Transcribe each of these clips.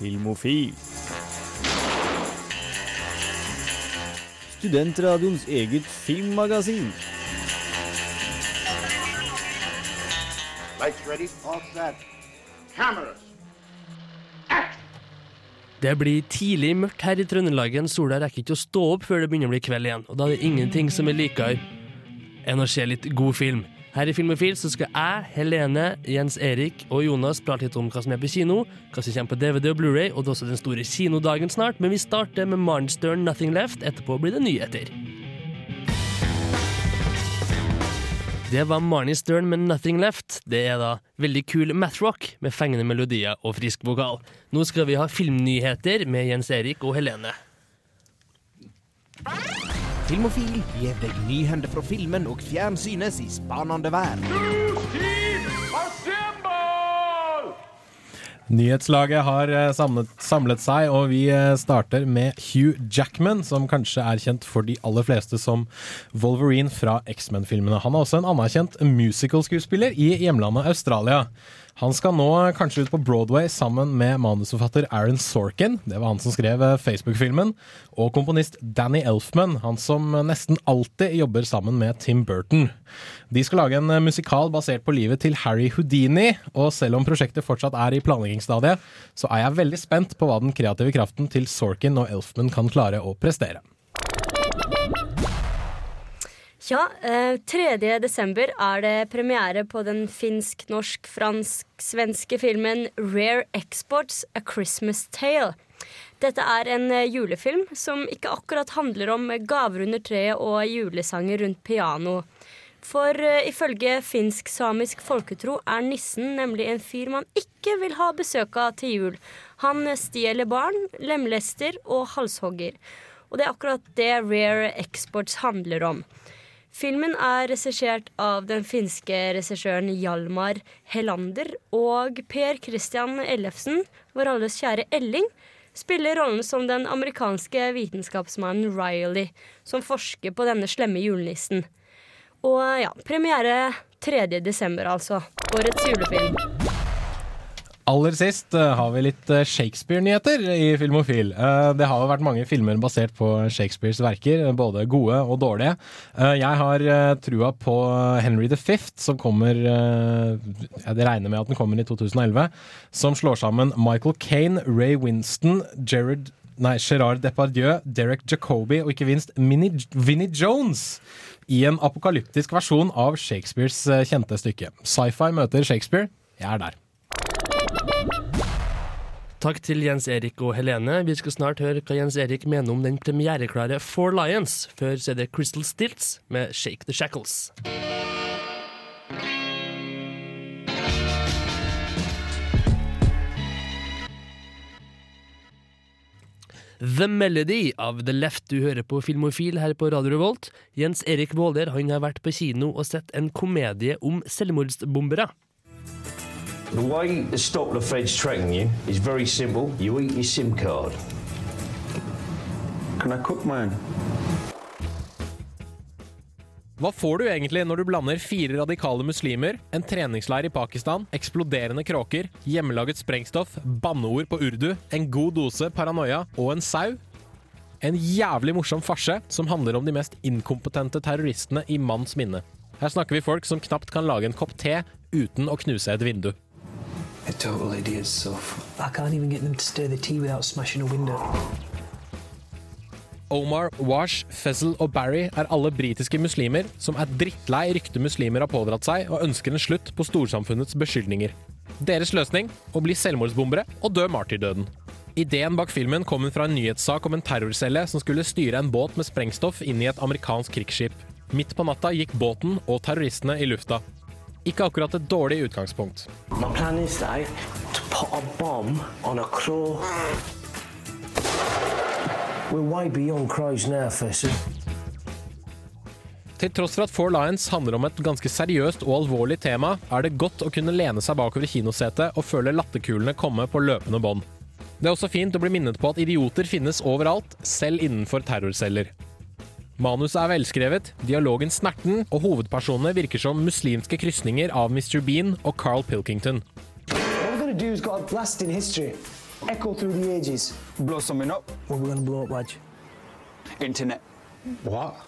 Filmofil. Studentradioens eget filmmagasin. Lights ready, all set. Cameras. Det blir tidlig mørkt her i Trøndelagen. Sola rekker ikke å stå opp før det begynner å bli kveld igjen. Og da er det ingenting som er likere enn å se litt god film. Her i Filmofil så skal jeg, Helene, Jens Erik og Jonas prate litt om hva som er på kino, hva som kommer på DVD og Blu-ray, og det er også den store kinodagen snart. Men vi starter med Marnstern Nothing Left. Etterpå blir det nyheter. Det var Marnie Stern med Nothing Left. Det er da veldig kul mathrock med fengende melodier og frisk vokal. Nå skal vi ha filmnyheter med Jens Erik og Helene. Filmofil gir deg nyhender fra filmen og fjernsynets i spanende verden. Nyhetslaget har eh, samlet, samlet seg, og vi eh, starter med Hugh Jackman, som kanskje er kjent for de aller fleste som Wolverine fra X-Men-filmene. Han er også en anerkjent musical-skuespiller i hjemlandet Australia. Han skal nå kanskje ut på Broadway sammen med manusforfatter Aaron Sorkin, det var han som skrev eh, Facebook-filmen, og komponist Danny Elfman, han som nesten alltid jobber sammen med Tim Burton. De skal lage en eh, musikal basert på livet til Harry Houdini, og selv om prosjektet fortsatt er i planleggingsstadiet, så er jeg veldig spent på hva den kreative kraften til Sorkin og Elfman kan klare å prestere. Ja, eh, 3. desember er det premiere på den finsk-norsk-fransk-svenske filmen Rare Exports A Christmas Tale. Dette er en eh, julefilm som ikke akkurat handler om gaver under treet og julesanger rundt piano. For eh, ifølge finsk-samisk folketro er nissen nemlig en fyr man ikke vil ha besøk av til jul. Han stjeler barn, lemlester og halshogger. Og det er akkurat det Rare Exports handler om. Filmen er regissert av den finske regissøren Hjalmar Helander, og Per Christian Ellefsen, vår alles kjære Elling, spiller rollen som den amerikanske vitenskapsmannen Riley, som forsker på denne slemme julenissen. Og ja, premiere 3. desember, altså. Årets julefilm. Aller sist eh, har vi litt eh, Shakespeare-nyheter i Filmofil. Eh, det har jo vært mange filmer basert på Shakespeares verker, både gode og dårlige. Jeg har trua på Henry V, som kommer Jeg regner med at den kommer i 2011. Som slår sammen Michael Kane, Ray Winston, Gerard Nei, Gerard Depardieu, Derek Jacobi og ikke minst Mini, Vinnie Jones i en apokalyptisk versjon av Shakespeares kjente stykke. Sci-fi møter Shakespeare. Jeg er der. Takk til Jens Erik og Helene. Vi skal snart høre hva Jens Erik mener om den premiereklare Four Lions. Før så er det Crystal Stilts med Shake the Shackles. The Melody av The Left du hører på Filmofil her på Radio Revolt. Jens Erik Våler han har vært på kino og sett en komedie om selvmordsbombere. The way to stop the feds tracking you is very simple. You eat your SIM card. Can I cook mine? Hva får du egentlig når du blander fire radikale muslimer, en treningsleir i Pakistan, eksploderende kråker, hjemmelaget sprengstoff, banneord på urdu, en god dose paranoia og en sau? En jævlig morsom farse som handler om de mest inkompetente terroristene i manns minne. Her snakker vi folk som knapt kan lage en kopp te uten å knuse et vindu. They're total idiots, so I can't even get them to stir the tea without smashing a window. Omar, Wash, Fezzel og Barry er alle britiske muslimer som er drittlei ryktet muslimer har pådratt seg, og ønsker en slutt på storsamfunnets beskyldninger. Deres løsning å bli selvmordsbombere og dø martyrdøden. Ideen bak filmen kommer fra en nyhetssak om en terrorcelle som skulle styre en båt med sprengstoff inn i et amerikansk krigsskip. Midt på natta gikk båten og terroristene i lufta. Ikke akkurat et dårlig utgangspunkt. My plan is though to put a bomb on a crow. We're way beyond crows now, Fessy. Til tross for at Four Lions handler om et ganske seriøst og alvorlig tema, er det godt å kunne lene seg bakover i kinosetet og føle latterkulene komme på løpende bånd. Det er også fint å bli minnet på at idioter finnes overalt, selv innenfor terrorceller. Manuset er velskrevet, dialogen snerten, og hovedpersonene virker som muslimske krysninger av Mr. Bean og Carl Pilkington. What we're gonna do is got a blast in history. Echo through the ages. Blow something up. What we're gonna blow up, Raj? Internet. What?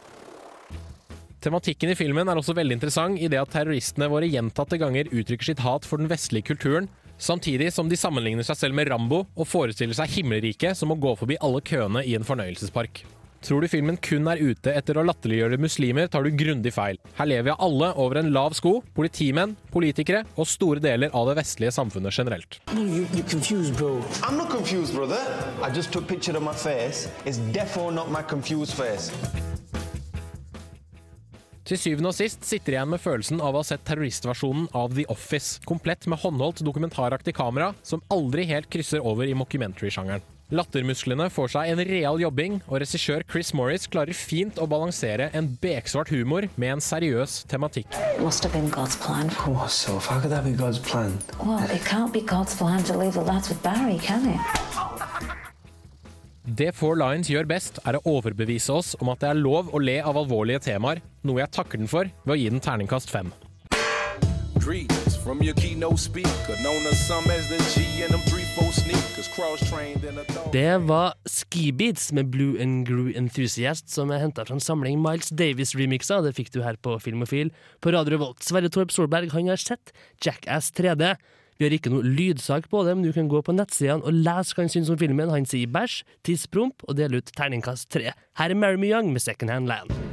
Tematikken i filmen er også veldig interessant i det at terroristene våre gjentatte ganger uttrykker sitt hat for den vestlige kulturen, samtidig som de sammenligner seg selv med Rambo og forestiller seg himmelriket som å gå forbi alle køene i en fornøyelsespark. Tror du filmen kun er ute etter å latterliggjøre muslimer, tar du grundig feil. Her lever vi alle over en lav sko, politimenn, politikere og store deler av det vestlige samfunnet generelt. You, you're confused, bro. I'm not confused, brother. I just took picture of my face. It's definitely not my confused face. Til syvende og sist sitter jeg igjen med følelsen av å ha sett terroristversjonen av The Office, komplett med håndholdt dokumentaraktig kamera som aldri helt krysser over i mockumentary-sjangeren. Lattermusklene får seg en real jobbing, og regissør Chris Morris klarer fint å balansere en beksvart humor med en seriøs tematikk. Must have been God's plan. Come on, Soph. How could that plan? Well, it can't be God's plan to leave the lads Barry, can it? Det Four Lines gjør best, er å overbevise oss om at det er lov å le av alvorlige temaer, noe jeg takker den for ved å gi den terningkast fem. Greetings from your keynote speaker, known as some as the G and Det var Skibeats med Blue and Grew Enthusiast, som er henta fra en samling Miles Davis-remixer. Det fikk du her på Filmofil på Radio Revolt. Sverre Torp Solberg han har sett Jackass 3D. Vi har ikke noe lydsak på det, men du kan gå på nettsidene og lese hva han syns om filmen. Han sier bæsj, tidspromp og deler ut terningkast tre. Her er Mary Me Young med Second Hand Land.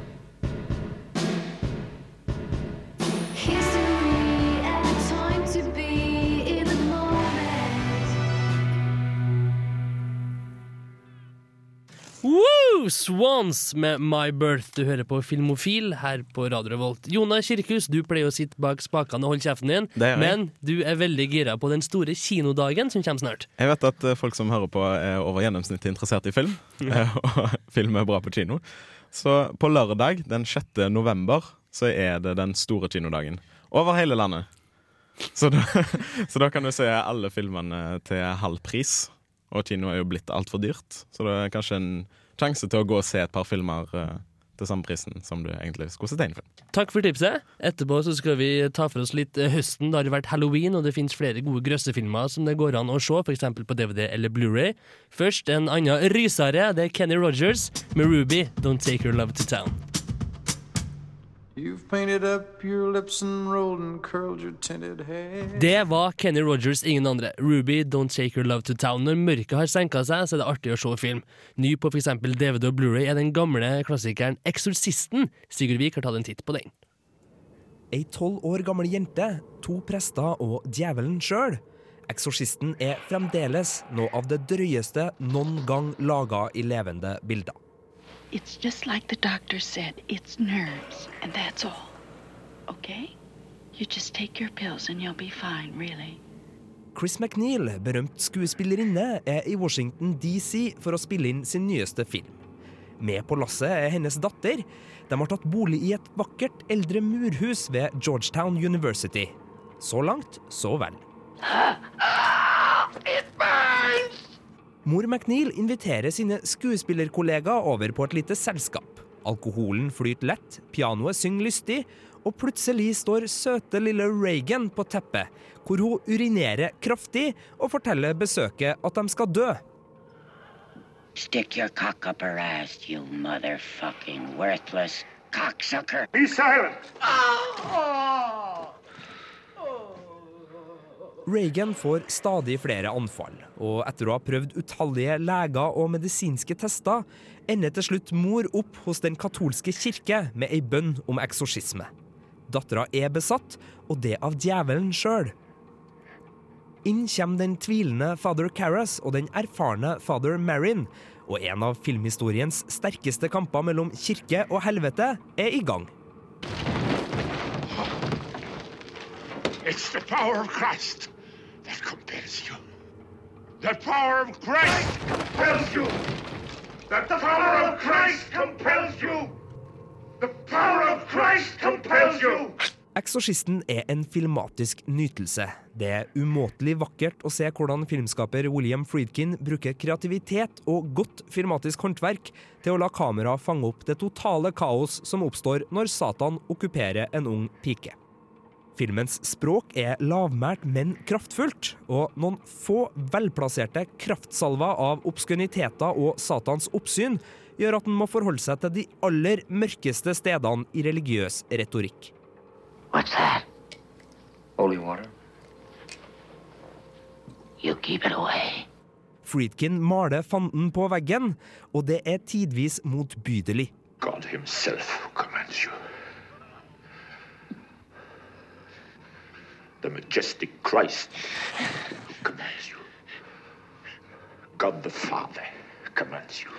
Woo! Swans med My Birth. Du hører på Filmofil her på Radio Revolt. Jona Kirkhus, du pleier å sitte bak spakene og holde kjeften din, men du er veldig gira på den store kinodagen som kommer snart. Jeg vet at eh, folk som hører på er over gjennomsnittet interessert i film, eh, og film er bra på kino. Så på lørdag den 6. november så er det den store kinodagen. Over hele landet. Så da, så da kan du se alle filmene til halv pris. Og kino er jo blitt altfor dyrt, så det er kanskje en sjanse til å gå og se et par filmer eh, til samme prisen som du egentlig skulle sett en film. Takk for tipset. Etterpå så skal vi ta for oss litt eh, høsten. Det har vært halloween, og det finnes flere gode grøssefilmer som det går an å se, f.eks. på DVD eller Blu-ray. Først en annen rysare. Det er Kenny Rogers med Ruby, Don't Take Your Love to Town. Det var Kenny Rogers, ingen andre. Ruby, Don't Take Your Love to Town. Når mørket har senka seg, så er det artig å se film. Ny på f.eks. DVD og Blu-ray er den gamle klassikeren Eksorsisten. Sigurd Vik har tatt en titt på den. Ei tolv år gammel jente, to prester og djevelen sjøl. Eksorsisten er fremdeles noe av det drøyeste noen gang laga i levende bilder. It's just like the doctor said. It's nerves, and that's all. Okay? You just take your pills and you'll be fine, really. Chris McNeil, berømt skuespillerinne, er i Washington DC for å spille inn sin nyeste film. Med på lasset er hennes datter. De har tatt bolig i et vakkert eldre murhus ved Georgetown University. Så langt, så vel. Mor McNeil inviterer sine skuespillerkollegaer over på et lite selskap. Alkoholen flyter lett, pianoet synger lystig, og plutselig står søte lille Reagan på teppet, hvor hun urinerer kraftig og forteller besøket at de skal dø. Stick your cock up her ass, you motherfucking worthless cocksucker. Be silent! Reagan får stadig flere anfall, og etter å ha prøvd utallige leger og medisinske tester, ender til slutt mor opp hos den katolske kirke med ei bønn om eksorsisme. Dattera er besatt, og det av djevelen sjøl. Inn kommer den tvilende fader Carras og den erfarne fader Marin, og en av filmhistoriens sterkeste kamper mellom kirke og helvete er i gang. It's the power of Christ that compels you. The power of Christ compels you. The power of Christ compels you. The power of Christ compels you. Eksorsisten er en filmatisk nytelse. Det er umåtelig vakkert å se hvordan filmskaper William Friedkin bruker kreativitet og godt filmatisk håndverk til å la kamera fange opp det totale kaos som oppstår når Satan okkuperer en ung pike. Filmens språk er lavmælt, men kraftfullt, og noen få velplasserte kraftsalver av obskøniteter og Satans oppsyn gjør at den må forholde seg til de aller mørkeste stedene i religiøs retorikk. What's that? Holy water. You keep it away. Friedkin maler fanden på veggen, og det er tidvis motbydelig. God himself commands you. The majestic Christ commands you. God the Father commands you.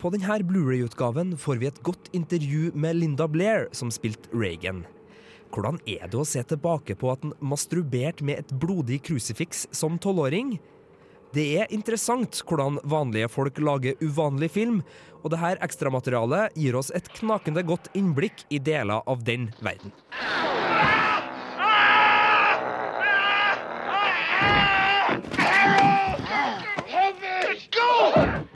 På denne Blu-ray-utgaven får vi et godt intervju med Linda Blair, som spilte Reagan. Hvordan er det å se tilbake på at han masturberte med et blodig krusifiks som tolvåring? Det er interessant hvordan vanlige folk lager uvanlig film, og dette ekstramaterialet gir oss et knakende godt innblikk i deler av den verden.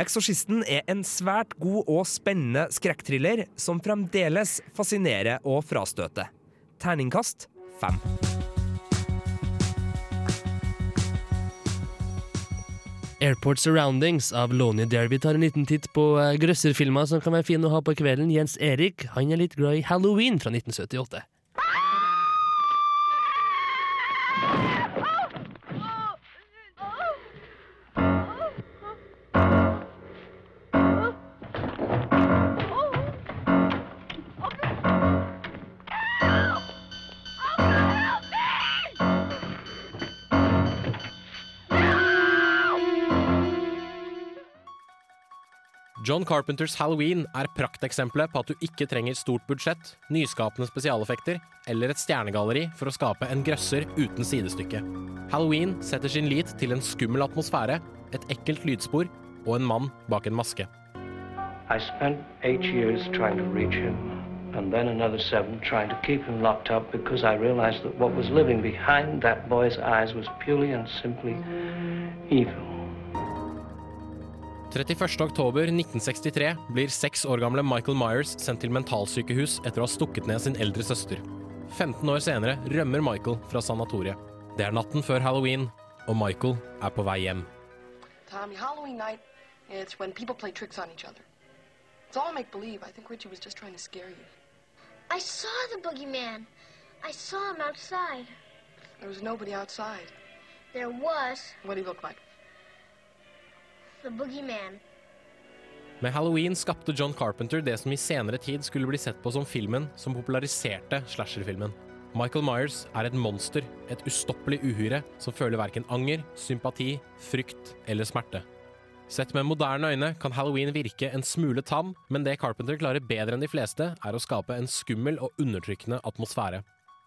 Eksorsisten er en svært god og spennende skrekkthriller som fremdeles fascinerer og frastøter. Terningkast fem. Airport Surroundings av Lonnie Derby tar en liten titt på eh, grøsserfilmer som kan være fine å ha på kvelden. Jens Erik han er litt glad i Halloween fra 1978. John Carpenters Halloween er prakteksempelet på at du ikke trenger stort budsjett, nyskapende spesialeffekter eller et stjernegalleri for å skape en grøsser uten sidestykke. Halloween setter sin lit til en skummel atmosfære, et ekkelt lydspor og en mann bak en maske. I spent eight years trying to reach him, and then another seven trying to keep him locked up because I realized that what was living behind that boy's eyes was purely and simply evil. 31. oktober 1963 blir seks år gamle Michael Myers sendt til mentalsykehus etter å ha stukket ned sin eldre søster. 15 år senere rømmer Michael fra sanatoriet. Det er natten før halloween, og Michael er på vei hjem. Tommy, Halloween night, it's when people play tricks on each other. It's all make believe. I think Richie was just trying to scare you. I saw the boogeyman. I saw him outside. There was nobody outside. There was What did he look like? The boogeyman. Med Halloween skapte John Carpenter det som i senere tid skulle bli sett på som filmen som populariserte slasherfilmen. Michael Myers er et monster, et ustoppelig uhyre som føler verken anger, sympati, frykt eller smerte. Sett med moderne øyne kan halloween virke en smule tam, men det Carpenter klarer bedre enn de fleste, er å skape en skummel og undertrykkende atmosfære.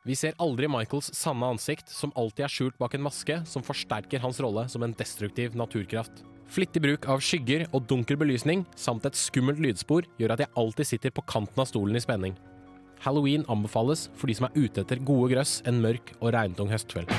Vi ser aldri Michaels sanne ansikt, som alltid er skjult bak en maske som forsterker hans rolle som en destruktiv naturkraft. Flittig bruk av skygger og dunkel belysning, samt et skummelt lydspor, gjør at jeg alltid sitter på kanten av stolen i spenning. Halloween anbefales for de som er ute etter gode grøss en mørk og regntung høstkveld.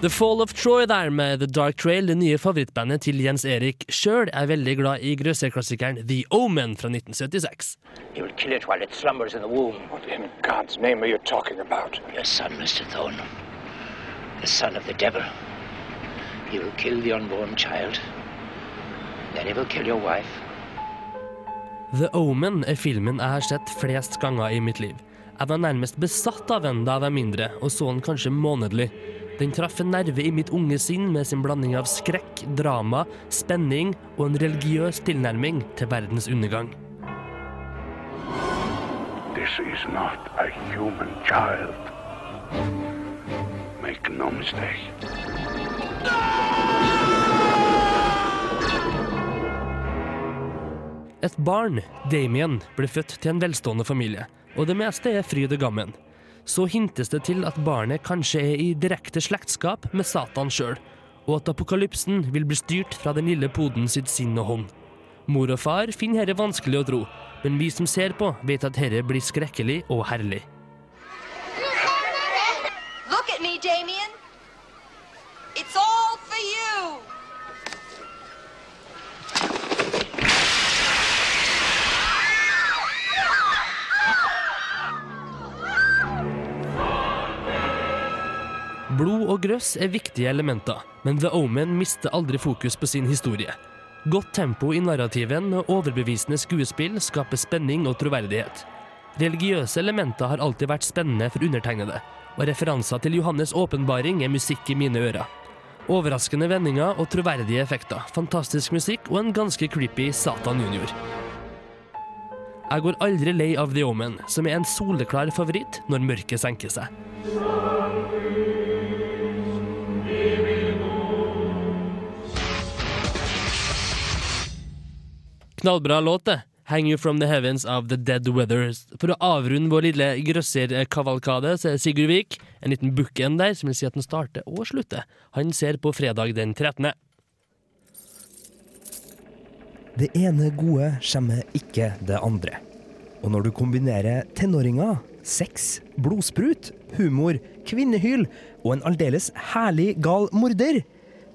The Fall of Troy der med The Dark Trail, det nye favorittbandet til Jens Erik sjøl, er veldig glad i grøsserklassikeren The Omen fra 1976. He will kill it while it slumbers in the womb. What in God's name are you talking about? Your son, Mr. Thorne. The son of the devil. He will kill the unborn child. Then he will kill your wife. The Omen er filmen jeg har sett flest ganger i mitt liv. Jeg var nærmest besatt av den da jeg var mindre, og så den kanskje månedlig. Den traff en nerve i mitt unge sinn med sin blanding av skrekk, drama, spenning og en religiøs tilnærming til verdens undergang. This is not a human child. Make no mistake. Et barn, Damien, ble født til en velstående familie, og det meste er fryd og gammen. Så hintes det til at barnet kanskje er i direkte slektskap med Satan sjøl, og at apokalypsen vil bli styrt fra den lille poden sitt sinn og hånd. Mor og far finner dette vanskelig å tro, men vi som ser på, vet at dette blir skrekkelig og herlig. At me, Damien. It's all Blod og grøss er viktige elementer, men The Omen mister aldri fokus på sin historie. Godt tempo i narrativen og overbevisende skuespill skaper spenning og troverdighet. Religiøse elementer har alltid vært spennende for undertegnede, og referanser til Johannes' åpenbaring er musikk i mine ører. Overraskende vendinger og troverdige effekter, fantastisk musikk og en ganske creepy Satan junior. Jeg går aldri lei av The Omen, som er en soleklar favoritt når mørket senker seg. Knallbra låt, det. 'Hang You From The Heavens' av The Dead Weathers. For å avrunde vår lille grøsserkavalkade, så er Sigurd Vik, en liten bookend der, som vil si at den starter og slutter. Han ser på fredag den 13. Det ene gode skjemmer ikke det andre. Og når du kombinerer tenåringer, sex, blodsprut, humor, kvinnehyl og en aldeles herlig gal morder,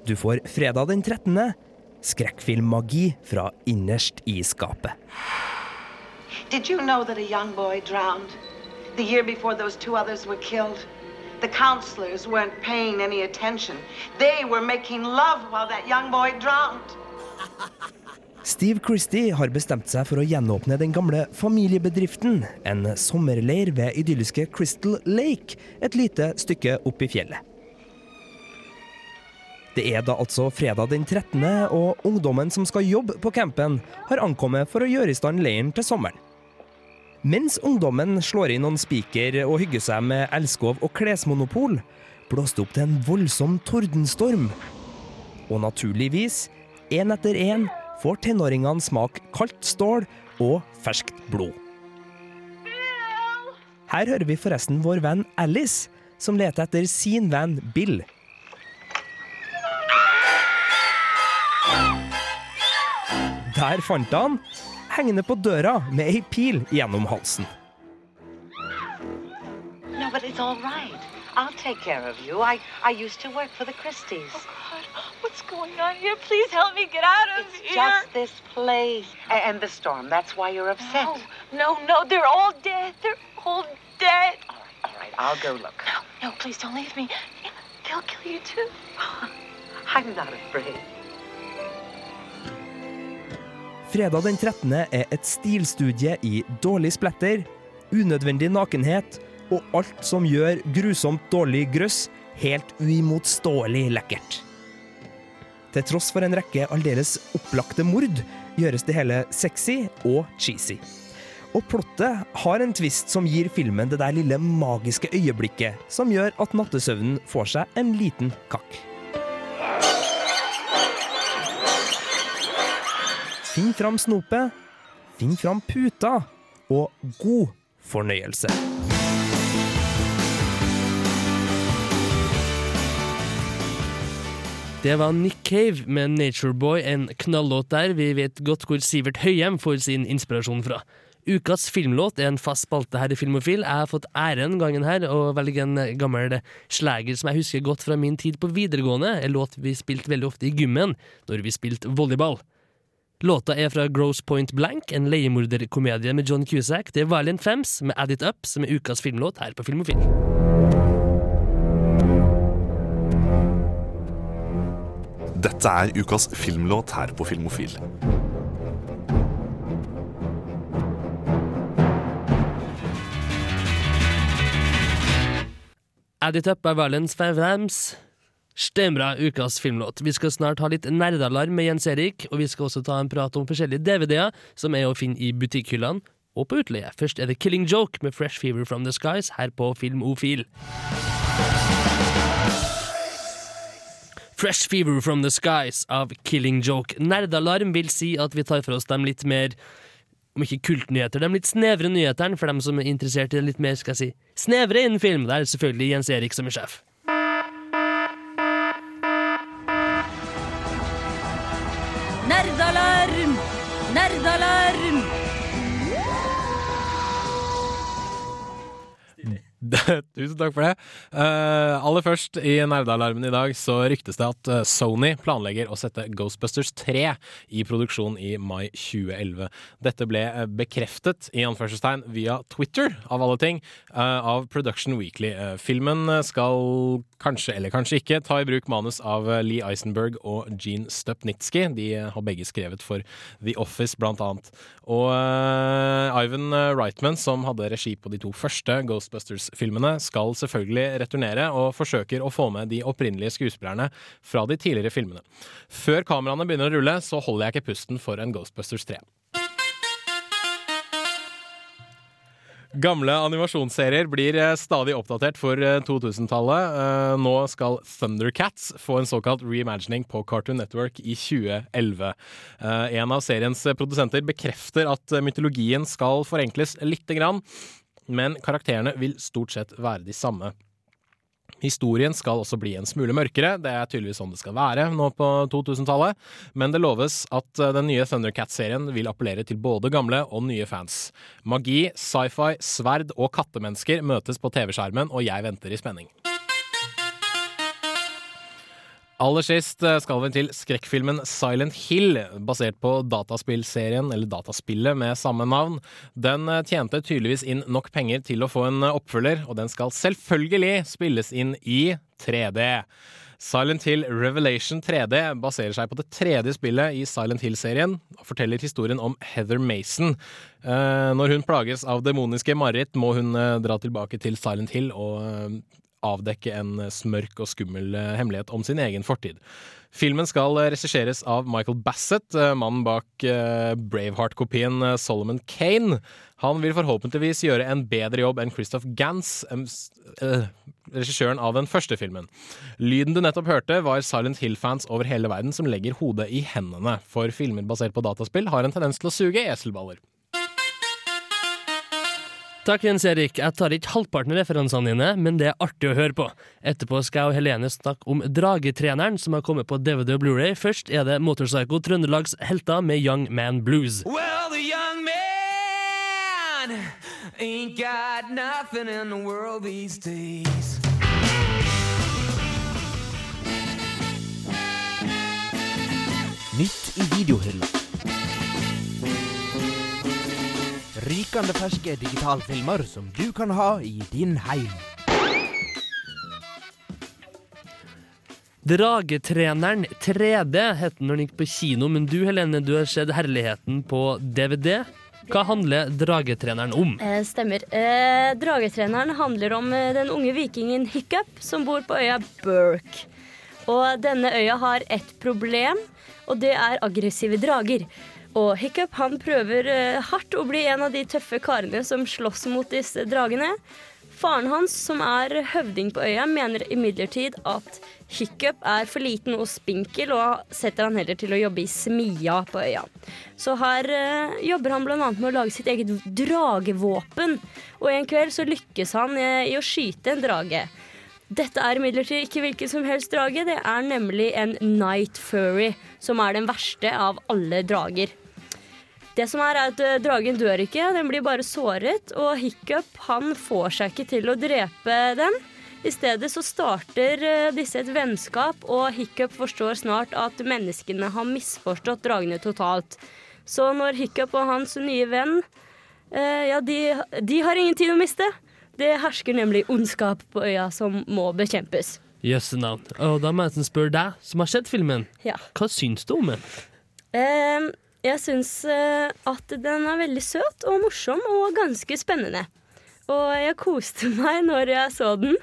du får fredag den 13. skrekkfilmmagi fra innerst i skapet. Did you know that a young boy drowned the year before those two others were killed? The counselors weren't paying any attention. They were making love while that young boy drowned. Steve Christie har bestemt seg for å gjenåpne den gamle familiebedriften, en sommerleir ved idylliske Crystal Lake, et lite stykke opp i fjellet. Det er da altså fredag den 13., og ungdommen som skal jobbe på campen, har ankommet for å gjøre i stand leiren til sommeren. Mens ungdommen slår inn noen spiker og hygger seg med elskov og klesmonopol, blåste opp til en voldsom tordenstorm. Og naturligvis, én etter én, får tenåringene smake kaldt stål og ferskt blod. Her hører vi forresten vår venn Alice, som leter etter sin venn Bill. Der fant han, hengende på døra med ei pil gjennom halsen. No, but it's all right. I'll take care of you. I, I used to work for the Christies. Oh, God. What's going on here? Please help me get out of It's here. just this place and the storm. That's why you're upset. No, no, no. They're all dead. They're all dead. All right, I'll go look. No, please don't leave me. They'll kill you too. I'm not afraid. Fredag den 13. er et stilstudie i dårlig splatter, unødvendig nakenhet og alt som gjør grusomt dårlig grøss helt uimotståelig lekkert. Til tross for en rekke aldeles opplagte mord, gjøres det hele sexy og cheesy. Og plottet har en twist som gir filmen det der lille magiske øyeblikket som gjør at nattesøvnen får seg en liten kakk. Finn fram snopet, finn fram puta, og god fornøyelse. Det var Nick Cave med Natureboy, en knallåt der vi vet godt hvor Sivert Høyem får sin inspirasjon fra. Ukas filmlåt er en fast spalte her i Filmofil. Jeg har fått æren gangen her å velge en gammel slager som jeg husker godt fra min tid på videregående. En låt vi spilte veldig ofte i gymmen når vi spilte volleyball. Låta er fra Gross Point Blank, en leiemorderkomedie med John Cusack. Det er Violent Femmes med Add It Up, som er ukas filmlåt her på Filmofil. Dette er ukas filmlåt her på Filmofil. Add It Up er Violence Femmes. Steinbra ukas filmlåt. Vi skal snart ha litt nerdealarm med Jens Erik, og vi skal også ta en prat om forskjellige DVD-er som er å finne i butikkhyllene og på utleie. Først er det Killing Joke med Fresh Fever From The Skies her på Filmofil. Fresh Fever From The Skies av Killing Joke. Nerdealarm vil si at vi tar for oss de litt mer om ikke kultnyheter, de litt snevre nyhetene for dem som er interessert i det litt mer skal jeg si, snevre innen film. Det er selvfølgelig Jens Erik som er sjef. Tusen takk for det. Uh, aller først, i nerdealarmen i dag så ryktes det at eh, Sony planlegger å sette Ghostbusters 3 i produksjon i mai 2011. Dette ble eh, bekreftet i anførselstegn via Twitter, av alle ting, uh, av Production Weekly. Uh, filmen skal kanskje eller kanskje ikke ta i bruk manus av eh, Lee Eisenberg og Gene Stupnitsky. De eh, har begge skrevet for The Office, blant annet. Og uh, Ivan Reitman, som hadde regi på de to første Ghostbusters-filmene, skal selvfølgelig returnere og forsøker å få med de opprinnelige skuespillerne fra de tidligere filmene. Før kameraene begynner å rulle, så holder jeg ikke pusten for en Ghostbusters 3. Gamle animasjonsserier blir eh, stadig oppdatert for eh, 2000-tallet. Eh, Nå skal Thundercats få en såkalt reimagining på Cartoon Network i 2011. Eh, En av seriens produsenter bekrefter at mytologien skal forenkles lite grann, men karakterene vil stort sett være de samme. Historien skal også bli en smule mørkere, det er tydeligvis sånn det skal være nå på 2000-tallet, men det loves at eh, den nye Thundercat-serien vil appellere til både gamle og nye fans. Magi, sci-fi, sverd og kattemennesker møtes på TV-skjermen, og jeg venter i spenning. Aller sist eh, skal vi til skrekkfilmen Silent Hill, basert på dataspillserien, eller dataspillet med samme navn. Den eh, tjente tydeligvis inn nok penger til å få en eh, oppfølger, og den skal selvfølgelig spilles inn i 3D. Silent Hill Revelation 3D baserer seg på det tredje spillet i Silent Hill-serien og forteller historien om Heather Mason. Når hun plages av demoniske mareritt, må hun dra tilbake til Silent Hill og avdekke en smørk og skummel eh, hemmelighet om sin egen fortid. Filmen skal eh, regisseres av Michael Bassett, eh, mannen bak eh, Braveheart-kopien eh, Solomon Kane. Han vil forhåpentligvis gjøre en bedre jobb enn Christoph Gans, regissøren av den første filmen. Lyden du nettopp hørte, var Silent Hill-fans over hele verden som legger hodet i hendene, for filmer basert på dataspill har en tendens til å suge eselballer. Takk, Jens Erik. Jeg tar ikke halvparten av referansene dine, men det er artig å høre på. Etterpå skal jeg og Helene snakke om Dragetreneren, som har kommet på DVD og Blu-ray. Først er det Motorpsycho, Trøndelags helter med Young Man Blues. Well, the young man ain't got nothing in the world these days. Rykende ferske digitalfilmer som du kan ha i din heim. Dragetreneren 3D het den når den gikk på kino, men du Helene, du har sett Herligheten på DVD. Hva handler Dragetreneren om? Eh, stemmer. Eh, dragetreneren handler om eh, den unge vikingen Hiccup som bor på øya Burke. Og denne øya har ett problem, og det er aggressive drager. Og Hiccup han prøver eh, hardt å bli en av de tøffe karene som slåss mot disse dragene. Faren hans, som er høvding på øya, mener imidlertid at Hiccup er for liten og spinkel, og setter han heller til å jobbe i smia på øya. Så her eh, jobber han bl.a. med å lage sitt eget dragevåpen, og en kveld så lykkes han eh, i å skyte en drage. Dette er imidlertid ikke hvilken som helst drage, det er nemlig en Night Furry, som er den verste av alle drager. Det som er, er at eh, Dragen dør ikke, den blir bare såret, og Hiccup han får seg ikke til å drepe den. I stedet så starter eh, disse et vennskap, og Hiccup forstår snart at menneskene har misforstått dragene totalt. Så når Hiccup og hans nye venn eh, Ja, de, de har ingen tid å miste. Det hersker nemlig ondskap på øya som må bekjempes. Jøsse navn. Og da må jeg spørre deg, som har sett filmen, Ja. hva syns du om den? Eh, jeg syns eh, at den er veldig søt og morsom og ganske spennende. Og jeg koste meg når jeg så den.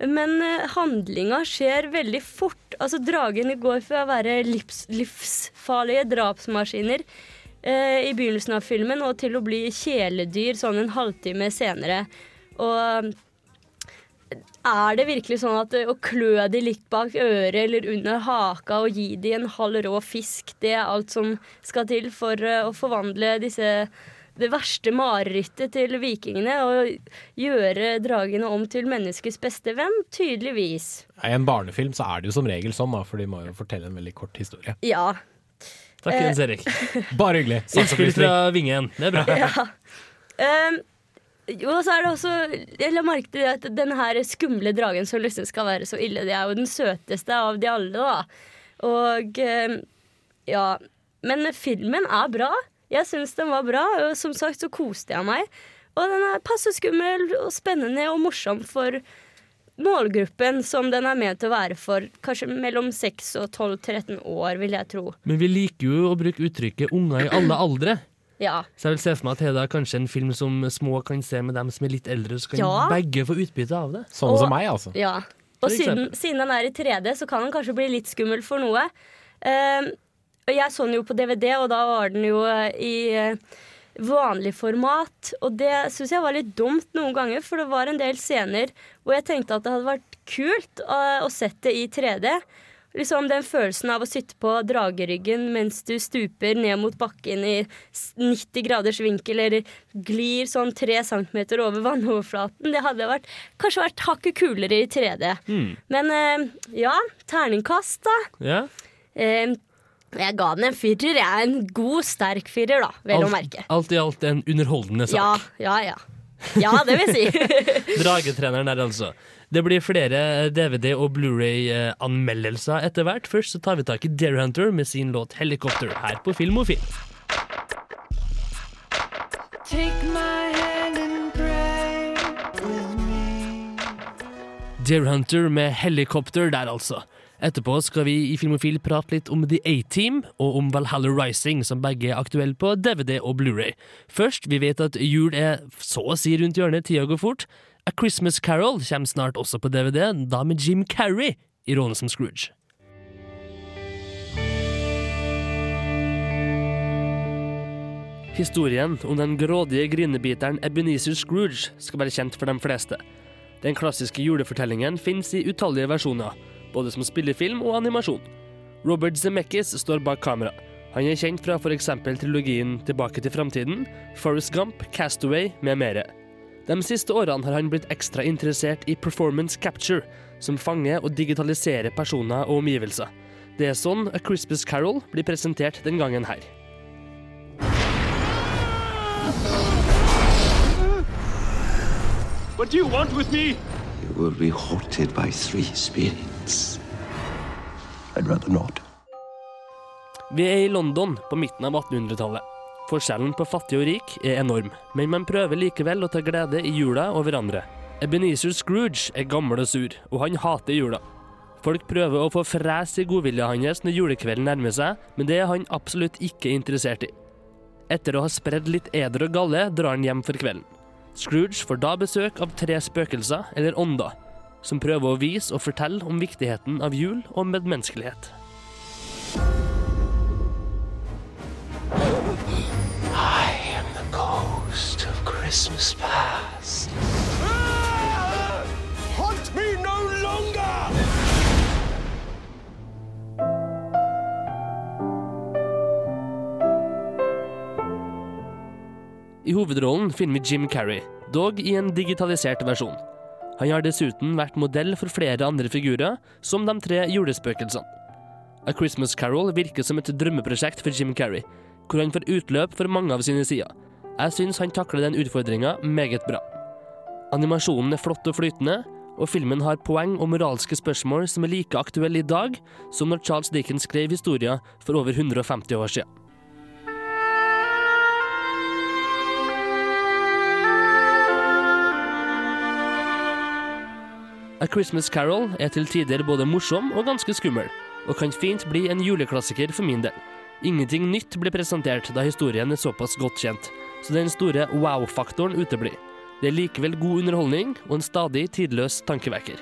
Men eh, handlinga skjer veldig fort. Altså Dragene går fra å være livs, livsfarlige drapsmaskiner eh, i begynnelsen av filmen og til å bli kjæledyr sånn en halvtime senere. Og er det virkelig sånn at å klø de litt bak øret eller under haka og gi de en halv rå fisk, det er alt som skal til for eh, å forvandle disse det verste marerittet til vikingene og gjøre dragene om til menneskets beste venn? Tydeligvis. I en barnefilm så er det jo som regel sånn, da, for de må jo fortelle en veldig kort historie. Ja. Takk, Eh, Jens Erik. Bare hyggelig. Innspill fra Vingen. Det er bra. Ja. Um, jo, så er det også Jeg la merke til at den her skumle dragen som liksom skal være så ille, det er jo den søteste av de alle, da. Og um, ja. Men filmen er bra. Jeg syns den var bra, og som sagt så koste jeg meg. Og den er passe skummel og spennende og morsom for målgruppen som den er ment å være for. Kanskje mellom 6 og 12-13 år, vil jeg tro. Men vi liker jo å bruke uttrykket 'unger i alle aldre'. Ja. Så jeg vil se for meg at Heda er kanskje en film som små kan se med dem som er litt eldre, så kan Ja. begge få utbytte av det. Sånne som meg, altså. Ja. Og siden, siden den er i 3D, så kan den kanskje bli litt skummel for noe. Uh, jeg så den jo på DVD, og da var den jo eh, i eh, vanlig format. Og det syns jeg var litt dumt noen ganger, for det var en del scener hvor jeg tenkte at det hadde vært kult å, å sette det i 3D. Liksom Den følelsen av å sitte på drageryggen mens du stuper ned mot bakken i 90 graders vinkel, eller glir sånn tre centimeter over vannoverflaten, det hadde vært, kanskje vært hakket kulere i 3D. Mm. Men eh, ja, terningkast, da. Yeah. Eh, jeg ga den en firer. Jeg er en god, sterk firer, da, vel å merke. alt i alt en underholdende sak. ja, ja. Ja, det vil si. Dragetreneren der, altså. Det blir flere DVD- og Blu-ray-anmeldelser etter hvert. Først så tar vi tak i Dare Hunter med sin låt 'Helikopter' her på Film og Film. Take my hand and pray with me. Deer Hunter med helikopter der, altså. Etterpå skal vi i Filmofil prate litt om The A-Team og om Valhalla Rising, som begge er aktuelle på DVD og Blu-ray. Først, vi vet at jul er så å si rundt hjørnet, tida går fort. A Christmas Carol kommer snart også på DVD, da med Jim Carrey i rollen som Scrooge. Historien om den grådige grinebiteren Ebenezer Scrooge skal være kjent for de fleste. Den klassiske julefortellingen finnes i utallige versjoner, både som spillefilm og animasjon. Robert Zemeckis står bak kamera. Han er kjent fra f.eks. trilogien Tilbake til framtiden, Forest Gump, Castaway med mere. De siste årene har han blitt ekstra interessert i performance capture, som fanger og digitaliserer personer og omgivelser. Det er sånn A Christmas Carol blir presentert den gangen her. What do you want with me? You will be haunted by three spirits. I'd rather not. Vi er i London på midten av 1800-tallet. Forskjellen på fattig og rik er enorm, men man prøver likevel å ta glede i jula og hverandre. Ebenezer Scrooge er gammel og sur, og han hater jula. Folk prøver å få fres i godvilja hans når julekvelden nærmer seg, men det er han absolutt ikke interessert i. Etter å ha spredd litt eder og galle, drar han hjem for kvelden. Scrooge får da besøk av tre spøkelser, eller ånder, som prøver å vise og fortelle om viktigheten av jul og medmenneskelighet. Christmas past. «Hunt me no longer! I hovedrollen finner vi Jim Carrey, dog i en digitalisert versjon. Han har dessuten vært modell for flere andre figurer, som de tre julespøkelsene. A Christmas Carol virker som et drømmeprosjekt for Jim Carrey, hvor han får utløp for mange av sine sider. Jeg syns han takler den utfordringa meget bra. Animasjonen er flott og flytende, og filmen har poeng og moralske spørsmål som er like aktuelle i dag som når Charles Dickens skrev historier for over 150 år siden. A Christmas Carol er til tider både morsom og ganske skummel, og kan fint bli en juleklassiker for min del. Ingenting nytt blir presentert da historien er såpass godt kjent, så den store wow-faktoren uteblir. Det er likevel god underholdning og en stadig tidløs tankevekker.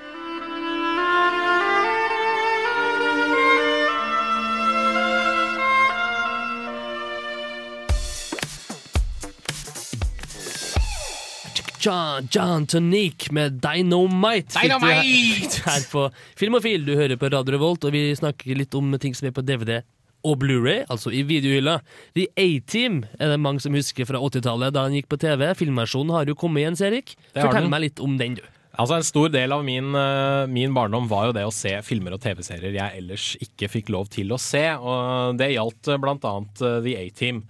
John, John Tonique med Dynamite. Dynamite! Her på Filmofil. Du hører på Radio Revolt, og vi snakker litt om ting som er på DVD og Blu-ray, altså i videohylla. The A-Team er det mange som husker fra 80-tallet, da den gikk på TV. Filmversjonen har jo kommet igjen, Erik. Fortell meg litt om den, du. Altså En stor del av min, eh, min barndom var jo det å se filmer og TV-serier jeg ellers ikke fikk lov til å se. Og det gjaldt bl.a. blant annet eh, The A-Team.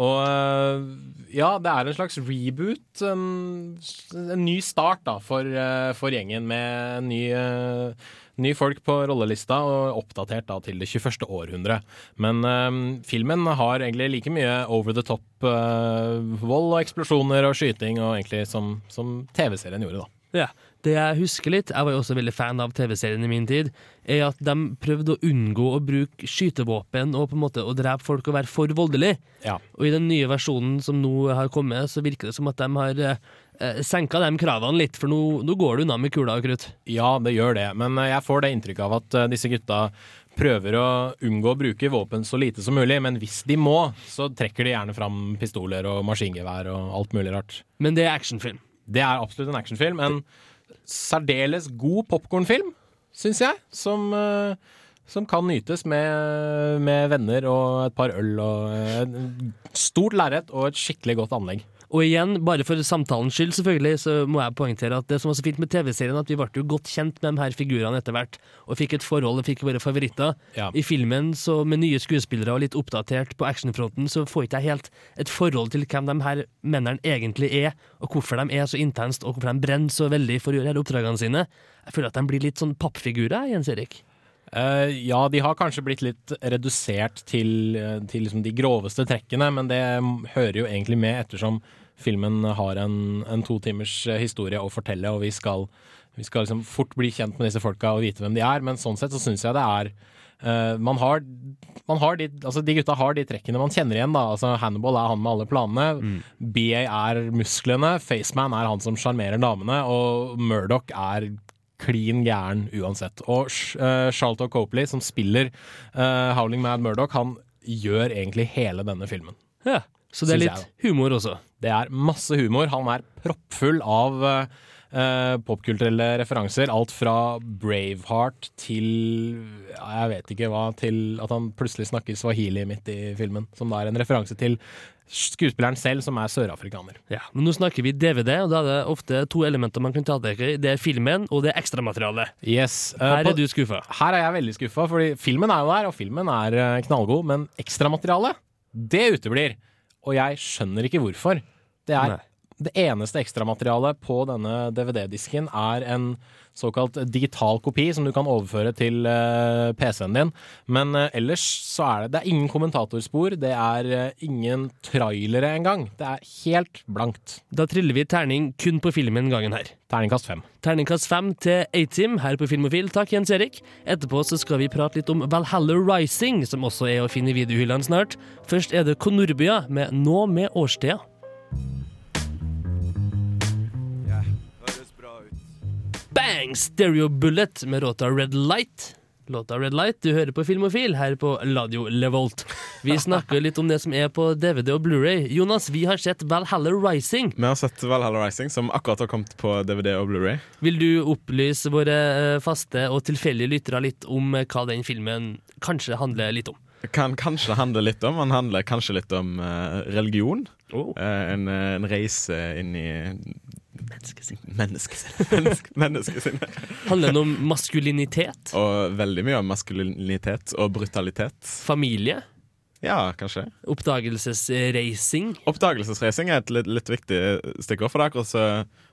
Og eh, ja, det er en slags reboot. En, en ny start da for, eh, for gjengen med en ny, ny folk på rollelista, og oppdatert da til det 21. århundre. Men eh, filmen har egentlig like mye over the top eh, vold og eksplosjoner og skyting og egentlig som, som TV-serien gjorde, da. Ja, Det jeg husker litt, jeg var jo også veldig fan av TV-serien i min tid, er at de prøvde å unngå å bruke skytevåpen og på en måte å drepe folk og være for voldelig. Ja. Og i den nye versjonen som nå har kommet, så virker det som at de har eh, senka de kravene litt, for nå, nå går det unna med kula og krutt. Ja, det gjør det, men eh, jeg får det inntrykket av at eh, disse gutta prøver å unngå å bruke våpen så lite som mulig, men hvis de må, så trekker de gjerne fram pistoler og maskingevær og alt mulig rart. Men det er actionfilm. Det er absolutt en actionfilm. En særdeles god popkornfilm, syns jeg, som, eh, som kan nytes med, med venner og et par øl og eh, et stort lerret og et skikkelig godt anlegg. Og igjen, bare for samtalens skyld, selvfølgelig, så må jeg poengtere at det som var så fint med TV-serien, at vi ble jo godt kjent med de her figurene etter hvert, og fikk et forhold og fikk våre favoritter. Ja. I filmen, så med nye skuespillere og litt oppdatert på actionfronten, så får ikke jeg helt et forhold til hvem de her mennene egentlig er, og hvorfor de er så intenst, og hvorfor de brenner så veldig for å gjøre disse oppdragene sine. Jeg føler at de blir litt sånn pappfigurer, Jens Erik. Uh, ja, de har kanskje blitt litt redusert til, eh, til liksom de groveste trekkene, men det hører jo egentlig med ettersom filmen har en, en to timers eh, historie å fortelle, og vi skal, vi skal liksom fort bli kjent med disse folka og vite hvem de er. Men sånn sett så syns jeg det er uh, man har, man har de, altså de gutta har de trekkene man kjenner igjen. da, altså Hannibal er han med alle planene. BA er musklene. Faceman er han som sjarmerer damene. Og Murdoch er klin gæren uansett. Og uh, Charlton Copley, som spiller uh, Howling Mad Murdoch, han gjør egentlig hele denne filmen. Ja, Så det er litt humor også. Det er masse humor. Han er proppfull av uh, popkulturelle referanser. Alt fra Braveheart til jeg vet ikke hva, til at han plutselig snakker swahili midt i filmen. Som da er en referanse til skuespilleren selv, som er sørafrikaner. Ja, men nå snakker vi DVD, og da er det ofte to elementer man kan ta tak i. Det er filmen, og det er ekstramaterialet. Yes. eh, Her på- er du skuffa. Her er jeg veldig skuffa, fordi filmen er jo der, og filmen er eh, knallgod, men ekstramaterialet, det uteblir. Og jeg skjønner ikke hvorfor. Det er Nei. Det eneste ekstramaterialet på denne DVD-disken er en såkalt digital kopi som du kan overføre til uh, PC-en din. Men uh, ellers så er det, det er ingen kommentatorspor, det er uh, ingen trailere engang. Det er helt blankt. Da triller vi terning kun på filmen gangen her. Terningkast fem. Terningkast fem til A-Team her på Filmofil. Takk, Jens Erik. Etterpå så skal vi prate litt om Valhalla Rising, som også er å finne i videohyllene snart. Først er det Konorbya med Nå med årstida. Bang! Stereo Bullet med låta Red Light. Låta Red Light, du hører på Filmofil her på Radio Levolt. Vi snakker litt om det som er på DVD og Blu-ray. Jonas, vi har sett Valhalla Rising. Vi har sett Valhalla Rising, som akkurat har kommet på DVD og Blu-ray. Vil du opplyse våre eh, faste og tilfeldige lyttere litt om eh, hva den filmen kanskje handler litt om? Kan kanskje handle litt om Han handler kanskje litt om eh, religion. Eh, en, en reise inn i Menneskesinn. Menneskesinn. menneskesinne. Handler den om maskulinitet? Og veldig mye om maskulinitet og brutalitet. Familie? Ja, kanskje. Oppdagelsesreising? Oppdagelsesreising er et litt, litt viktig stikkord, for det er akkurat så,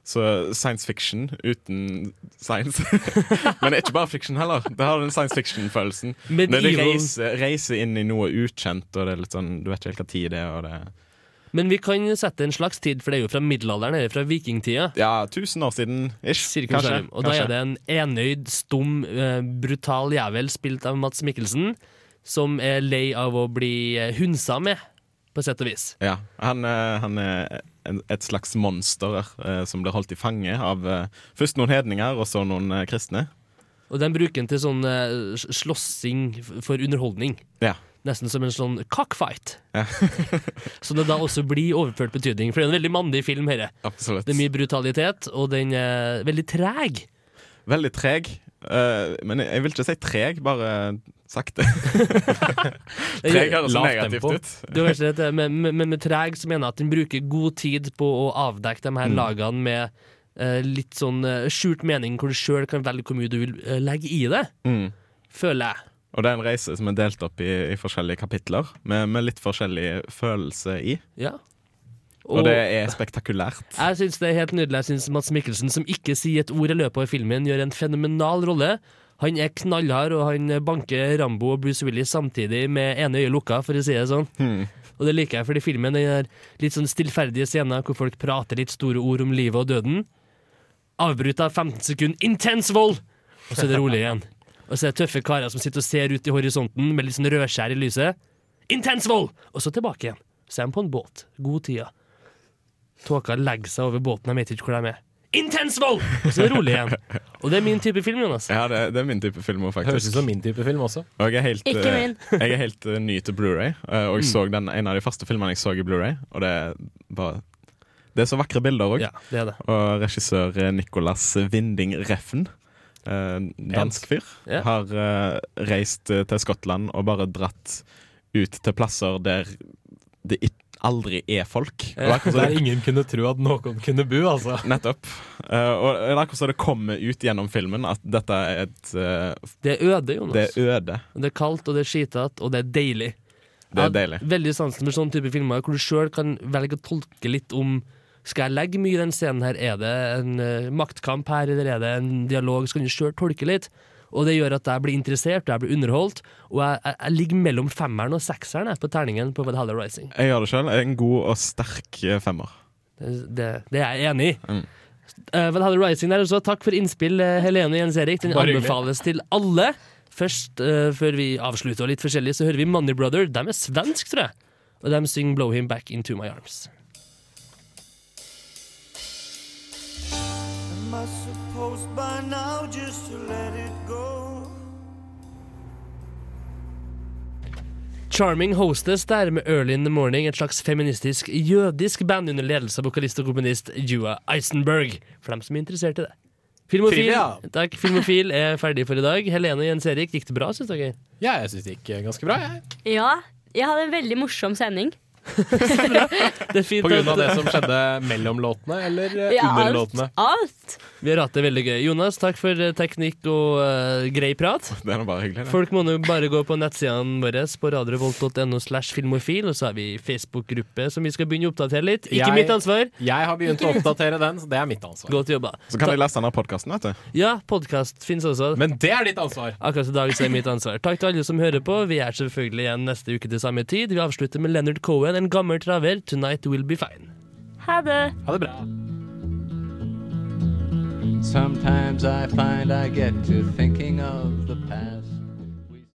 så science fiction uten science. Men ikke bare fiction heller. Det har den science fiction-følelsen. Når de reiser, reiser inn i noe ukjent, og det er litt sånn, du vet ikke helt hva tid det er. Og det Men vi kan sette en slags tid, for det er jo fra middelalderen eller fra vikingtida. Ja, tusen år siden ish. Kanskje. Og da er det en enøyd, stum, eh, brutal jævel spilt av Mats Mikkelsen, som er lei av å bli eh, hunsa med, på sett og vis. Ja, han, eh, han er et slags monster som blir holdt i fange av først noen hedninger og så noen kristne. Og den bruker han til sånn slåssing for underholdning. Ja. Nesten som en sånn cockfight. Ja. Som det da også blir overført betydning. For det er en veldig mandig film, Her. Absolutt. Det er mye brutalitet, og den er veldig treg. Veldig treg. Uh, men jeg vil ikke si treg, bare sakte. treg høres negativt ut. Du har rett, men, men, med treg så mener jeg at den bruker god tid på å avdekke de her Mm. lagene med uh, litt sånn uh, skjult mening, hvor du sjøl kan velge hvor mye du vil legge i det, Mm. føler jeg. Og det er en reise som er delt opp i, i forskjellige kapitler, med, med litt forskjellig følelse i. Ja. Og, det er spektakulært. Jeg syns det er helt nydelig. Jeg synes Mats Mikkelsen, som ikke sier et ord i løpet av filmen, gjør en fenomenal rolle. Han er knallhard, og han banker Rambo og Bruce Willis samtidig med ene øyet lukka, for å si det sånn. Hmm. Og det liker jeg, fordi filmen er litt sånn stillferdige scener hvor folk prater litt store ord om livet og døden. Avbrutt av 15 sekunder intens vold, og så er det rolig igjen. Og så er det tøffe karer som sitter og ser ut i horisonten med litt sånn rødskjær i lyset. Intens vold! Og så tilbake igjen. Så er de på en båt. God tida. Tåka legger seg over båten, jeg vet ikke hvor de er. Intens vold! Og så er det rolig igjen. Og det er min type film, Jonas. Ja, det, det er min type film faktisk. Høres ut som min type film også. Og jeg er helt, Ikke eh, min. jeg er helt eh, ny til Blu-ray eh, og jeg Mm. så den, en av de første filmene jeg så i Blu-ray Og det er bare Det er så vakre bilder òg. Ja, det det. Og regissør eh, Nicolas Winding Reffen, eh, dansk fyr, Yeah. har eh, reist eh, til Skottland og bare dratt ut til plasser der det ikke aldri er folk. Og det er Der ingen kunne tro at noen kunne bo, altså. Nettopp. Eh, og det er akkurat som det kommer ut gjennom filmen at dette er et eh, Det er øde, Jonas. Det er øde. Det er kaldt, og det er skitete, og det er deilig. Det er Jeg har. Veldig sansen for sånn type filmer hvor du sjøl kan velge å tolke litt om Skal jeg legge mye i den scenen her? Er det en uh, maktkamp her, eller er det en dialog? Så kan du sjøl tolke litt. Og det gjør at jeg blir interessert, og jeg blir underholdt. Og jeg, jeg, jeg ligger mellom femmeren og sekseren på terningen på Valhalla Rising. Jeg gjør det sjøl. En god og sterk eh, femmer. Det, det, det er jeg enig i. Mm. Uh, Valhalla Rising der også. Takk for innspill, eh, Helene og Jens Erik. Den Bare hyggelig. anbefales til alle. Først, uh, før vi avslutter og litt forskjellig, så hører vi Money Brother. De er svensk, tror jeg. Og de synger 'Blow Him Back Into My Arms'. Am I supposed by now just to let it go? Charming Hostess der med Early in the Morning, et slags feministisk jødisk band under ledelse av vokalist og komponist Jua Eisenberg, for dem som er interessert i det. Filmofil, Fil, ja. takk, Filmofil er ferdig for i dag. Helene og Jens Erik, gikk det bra, syns dere? Ja, jeg syns det gikk ganske bra. Jeg. Ja, jeg hadde en veldig morsom sending. Det er fint På grunn av det som skjedde mellom låtene, eller eh, Ja, under alt. låtene. Alt. Vi har hatt det veldig gøy. Jonas, takk for eh, teknikk og uh, grei prat. Det er bare hyggelig. det. Folk må nå bare gå på nettsidene våre på radiorevolt.no slash filmofil, og så har vi Facebook-gruppe som vi skal begynne å oppdatere litt. Ikke Jeg- mitt ansvar. Jeg har begynt å oppdatere den, så det er mitt ansvar. Godt jobba. Så kan de lese denne podkasten, vet du. Ja, podkast fins også. Men det er ditt ansvar! Akkurat i dag så er mitt ansvar. Takk til alle som hører på. Vi er selvfølgelig igjen neste uke til samme tid. Vi avslutter med Leonard Cohen, en gammel traver. Tonight will be fine. Ha det. Ha det bra. Sometimes I find I get to thinking of the past.